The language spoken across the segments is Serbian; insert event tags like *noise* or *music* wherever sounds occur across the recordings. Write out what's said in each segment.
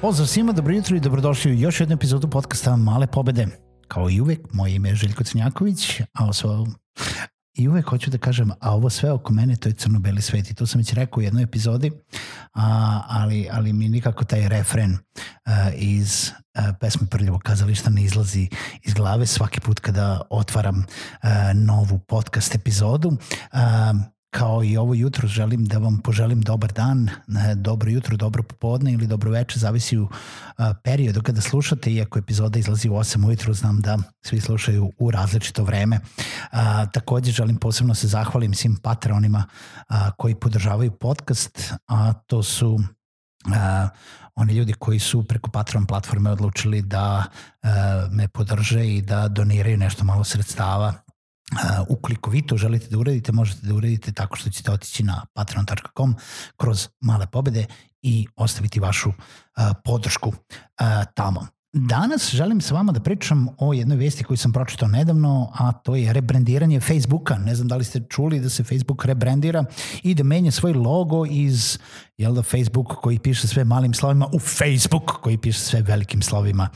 Pozdrav svima, dobro jutro i dobrodošli u još jednu epizodu podcasta Male pobede. Kao i uvek, moje ime je Željko Crnjaković, a ovo sve, i uvek hoću da kažem, a ovo sve oko mene to je crno-beli svet i to sam već rekao u jednoj epizodi, a, ali, ali mi nikako taj refren a, iz a, pesme Prljavo kazališta ne izlazi iz glave svaki put kada otvaram a, novu podcast epizodu. A, kao i ovo jutro želim da vam poželim dobar dan, dobro jutro, dobro popodne ili dobro večer, zavisi u periodu kada slušate, iako epizoda izlazi u 8 ujutru, znam da svi slušaju u različito vreme. A, takođe želim posebno se zahvalim svim patronima a, koji podržavaju podcast, a to su oni ljudi koji su preko Patreon platforme odlučili da me podrže i da doniraju nešto malo sredstava Uh, ukoliko vi to želite da uradite, možete da uradite tako što ćete otići na patreon.com kroz male pobede i ostaviti vašu uh, podršku uh, tamo. Danas želim sa vama da pričam o jednoj vesti koju sam pročitao nedavno, a to je rebrandiranje Facebooka. Ne znam da li ste čuli da se Facebook rebrandira i da menja svoj logo iz jel da, Facebook koji piše sve malim slovima u Facebook koji piše sve velikim slovima.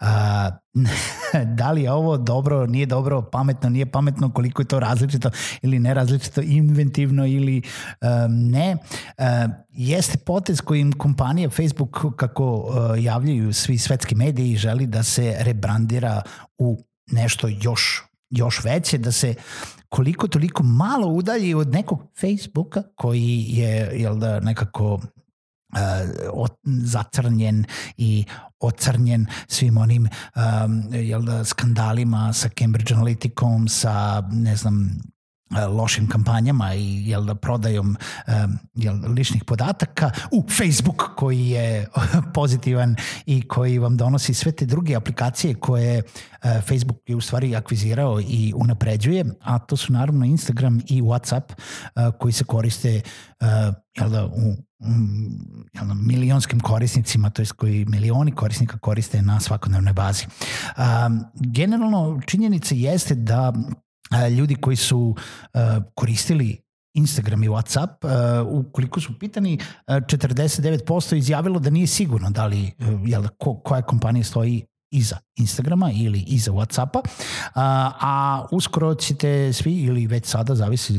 A, *laughs* da li je ovo dobro, nije dobro, pametno, nije pametno, koliko je to različito ili ne različito, inventivno ili um, ne. Uh, jeste potez kojim kompanija Facebook, kako uh, javljaju svi svetski mediji, želi da se rebrandira u nešto još još veće, da se koliko toliko malo udalji od nekog Facebooka koji je jel da, nekako uh, zacrnjen i ocrnjen svim onim um, jel da, skandalima sa Cambridge Analyticom, sa ne znam E, lošim kampanjama i jel da prodajom jel, ličnih podataka u Facebook koji je *laughs* pozitivan i koji vam donosi sve te druge aplikacije koje uh, Facebook je u stvari akvizirao i unapređuje, a to su naravno Instagram i WhatsApp koji se koriste jel da, u jel da, milionskim korisnicima, to je koji milioni korisnika koriste na svakodnevnoj bazi. Um, generalno činjenica jeste da ljudi koji su koristili Instagram i Whatsapp, ukoliko su pitani, 49% izjavilo da nije sigurno da li, jel, ko, koja kompanija stoji iza Instagrama ili iza Whatsappa, a, a uskoro ćete svi ili već sada, zavisi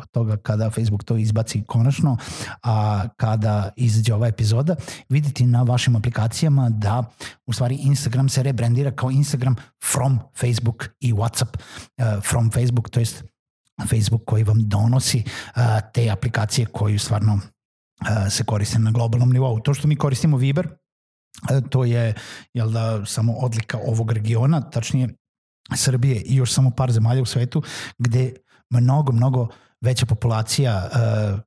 od toga kada Facebook to izbaci konačno, a kada izađe ova epizoda, videti na vašim aplikacijama da u stvari Instagram se rebrandira kao Instagram from Facebook i Whatsapp uh, from Facebook, to jest Facebook koji vam donosi uh, te aplikacije koji stvarno uh, se koriste na globalnom nivou. To što mi koristimo Viber, E, to je jel da, samo odlika ovog regiona, tačnije Srbije i još samo par zemalja u svetu gde mnogo, mnogo veća populacija uh,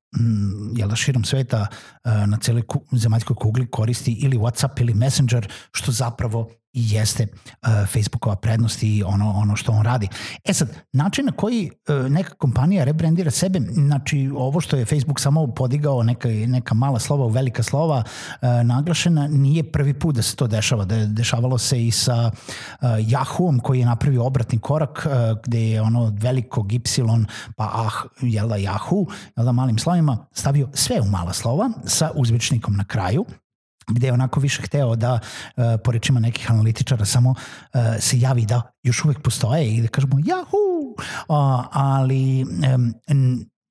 jel da širom sveta uh, na celoj ku, zemaljskoj kugli koristi ili WhatsApp ili Messenger, što zapravo i jeste uh, Facebookova prednost i ono, ono što on radi. E sad, način na koji uh, neka kompanija rebrandira sebe, znači ovo što je Facebook samo podigao neka, neka mala slova u velika slova naglašena, nije prvi put da se to dešava. Da dešavalo se i sa Yahoo-om koji je napravio obratni korak gde je ono velikog Y pa ah, jel da Yahoo, jel da malim slovima, stavio sve u mala slova sa uzvičnikom na kraju gde je onako više hteo da, uh, po rečima nekih analitičara, samo uh, se javi da još uvek postoje i da kažemo! Uh, ali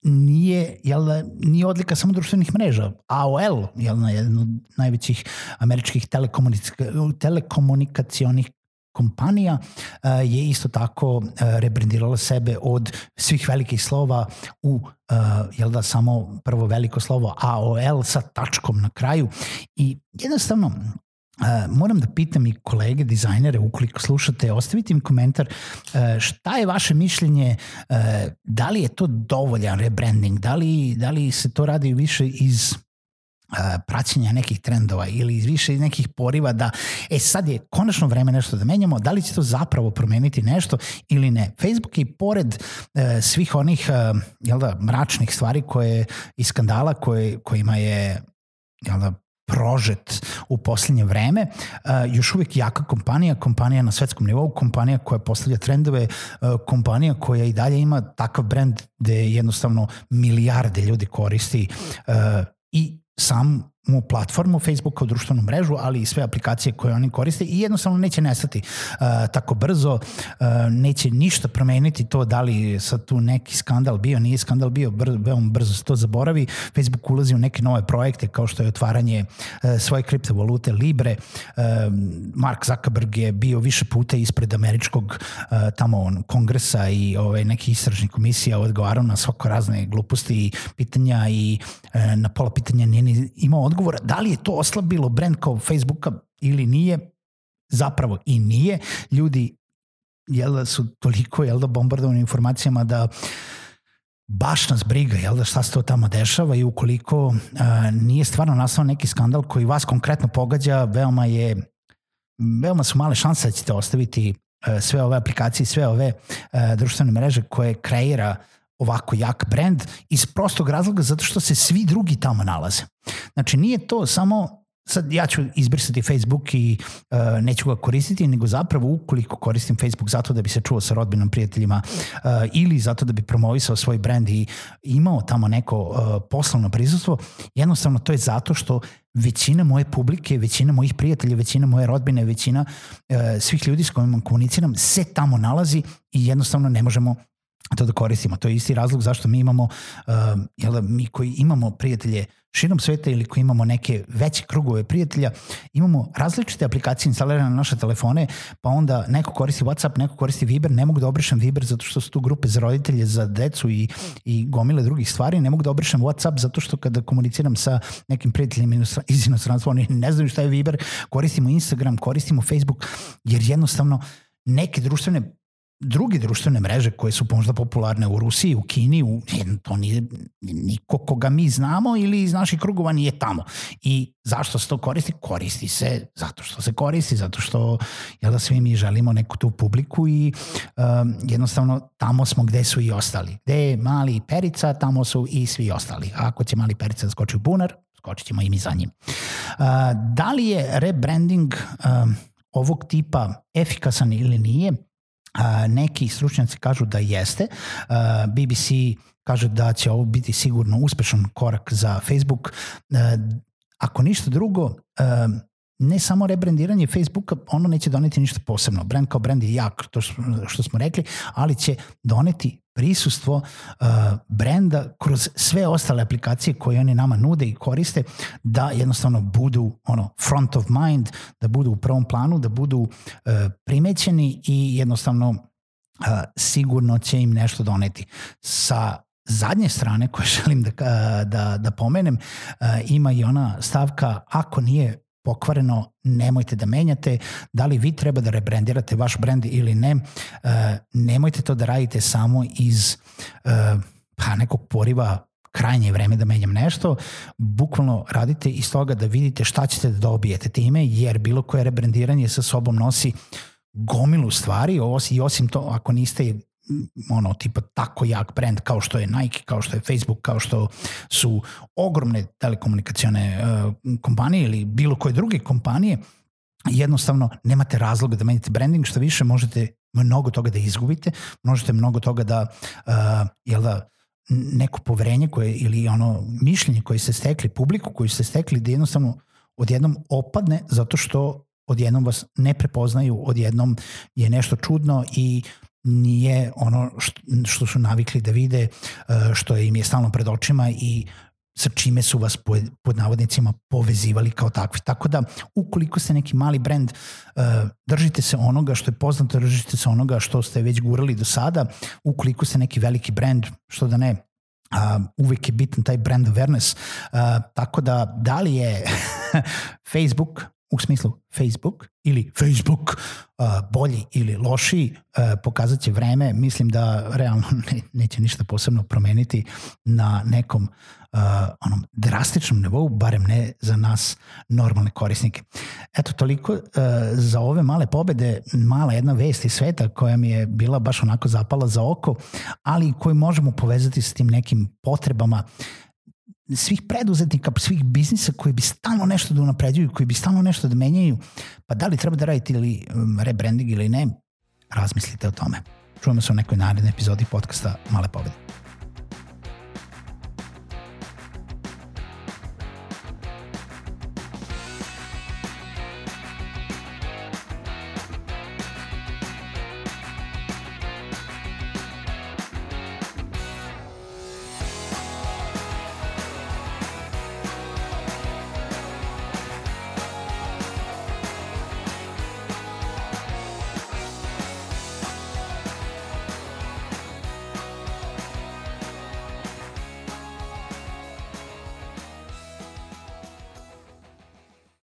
nije, jel, nije odlika samo društvenih mreža. AOL, jel, na jedan od najvećih američkih telekomunika, telekomunikacionih kompanija uh, je isto tako uh, rebrandirala sebe od svih velikih slova u uh, jel da samo prvo veliko slovo AOL sa tačkom na kraju. I jednostavno Uh, moram da pitam i kolege dizajnere, ukoliko slušate, ostavite im komentar uh, šta je vaše mišljenje, uh, da li je to dovoljan rebranding, da li, da li se to radi više iz praćenja nekih trendova ili više nekih poriva da e sad je konačno vreme nešto da menjamo, da li će to zapravo promeniti nešto ili ne. Facebook je i pored e, svih onih e, jel da, mračnih stvari koje i skandala koje, kojima je jel da, prožet u poslednje vreme, uh, još uvek jaka kompanija, kompanija na svetskom nivou, kompanija koja postavlja trendove, uh, kompanija koja i dalje ima takav brand gde jednostavno milijarde ljudi koristi i sam mu platformu Facebook kao društvenu mrežu, ali i sve aplikacije koje oni koriste i jednostavno neće nestati uh, tako brzo, uh, neće ništa promeniti to da li sa tu neki skandal bio, nije skandal bio, br veoma brzo se to zaboravi. Facebook ulazi u neke nove projekte kao što je otvaranje uh, svoje kriptovalute Libre. Uh, Mark Zuckerberg je bio više puta ispred američkog uh, tamo on, kongresa i ovaj, neki istražni komisija odgovarao na svako razne gluposti i pitanja i uh, na pola pitanja nije imao odgovor odgovora da li je to oslabilo brand kao Facebooka ili nije, zapravo i nije. Ljudi jel da su toliko jel da bombardovani informacijama da baš nas briga jel da šta se to tamo dešava i ukoliko a, nije stvarno nastao neki skandal koji vas konkretno pogađa, veoma je veoma su male šanse da ćete ostaviti sve ove aplikacije, sve ove društvene mreže koje kreira ovako jak brand iz prostog razloga zato što se svi drugi tamo nalaze. Znači nije to samo sad ja ću izbrisati Facebook i uh, neću ga koristiti, nego zapravo ukoliko koristim Facebook zato da bi se čuo sa rodbinom, prijateljima uh, ili zato da bi promovisao svoj brand i imao tamo neko uh, poslovno prisustvo, jednostavno to je zato što većina moje publike, većina mojih prijatelja, većina moje rodbine, većina uh, svih ljudi s kojima komuniciram se tamo nalazi i jednostavno ne možemo to da koristimo. To je isti razlog zašto mi imamo, uh, jel da, mi koji imamo prijatelje širom sveta ili koji imamo neke veće krugove prijatelja, imamo različite aplikacije instalirane na naše telefone, pa onda neko koristi Whatsapp, neko koristi Viber, ne mogu da obrišem Viber zato što su tu grupe za roditelje, za decu i, i gomile drugih stvari, ne mogu da obrišem Whatsapp zato što kada komuniciram sa nekim prijateljima iz inostranstva, oni ne znaju šta je Viber, koristimo Instagram, koristimo Facebook, jer jednostavno neke društvene druge društvene mreže koje su možda popularne u Rusiji, u Kini, u, to nije niko koga mi znamo ili iz naših krugova nije tamo. I zašto se to koristi? Koristi se zato što se koristi, zato što jel da svi mi želimo neku tu publiku i um, jednostavno tamo smo gde su i ostali. Gde je mali perica, tamo su i svi ostali. A ako će mali perica da skoči u bunar, skočit ćemo i mi za njim. Uh, da li je rebranding um, ovog tipa efikasan ili nije? Neki stručnjaci kažu da jeste. BBC kaže da će ovo biti sigurno uspešan korak za Facebook. Ako ništa drugo, ne samo rebrandiranje Facebooka, ono neće doneti ništa posebno. Brand kao brand je jak, to što smo rekli, ali će doneti prisustvo uh, brenda kroz sve ostale aplikacije koje oni nama nude i koriste, da jednostavno budu ono front of mind, da budu u prvom planu, da budu uh, primećeni i jednostavno uh, sigurno će im nešto doneti. Sa zadnje strane koje *laughs* želim da, da, da pomenem, uh, ima i ona stavka ako nije pokvareno, nemojte da menjate, da li vi treba da rebrandirate vaš brand ili ne, uh, nemojte to da radite samo iz uh, pa nekog poriva krajnje vreme da menjam nešto, bukvalno radite iz toga da vidite šta ćete da dobijete time, jer bilo koje rebrandiranje sa sobom nosi gomilu stvari, i osim to, ako niste ono tipa tako jak brand kao što je Nike, kao što je Facebook, kao što su ogromne telekomunikacione uh, kompanije ili bilo koje druge kompanije, jednostavno nemate razloga da menjate branding, što više možete mnogo toga da izgubite, možete mnogo toga da, uh, jel da, neko poverenje koje, ili ono mišljenje koje ste stekli, publiku koju ste stekli, da jednostavno odjednom opadne zato što odjednom vas ne prepoznaju, odjednom je nešto čudno i nije ono što, su navikli da vide, e, što im je stalno pred očima i sa čime su vas pod, pod navodnicima povezivali kao takvi. Tako da, ukoliko ste neki mali brand, uh, držite se onoga što je poznato, držite se onoga što ste već gurali do sada. Ukoliko ste neki veliki brand, što da ne, uvek je bitan taj brand awareness. Uh, tako da, da li je *laughs* Facebook u smislu Facebook ili Facebook bolji ili lošiji, pokazat će vreme. Mislim da realno *laughs* ne, neće ništa posebno promeniti na nekom onom drastičnom nivou, barem ne za nas normalne korisnike. Eto, toliko za ove male pobede, mala jedna vest iz sveta koja mi je bila baš onako zapala za oko, ali koju možemo povezati sa tim nekim potrebama svih preduzetnika, svih biznisa koji bi stalno nešto da unapređuju, koji bi stalno nešto da menjaju, pa da li treba da radite ili um, rebranding ili ne, razmislite o tome. Čujemo se u nekoj narednoj epizodi podcasta Male pobede.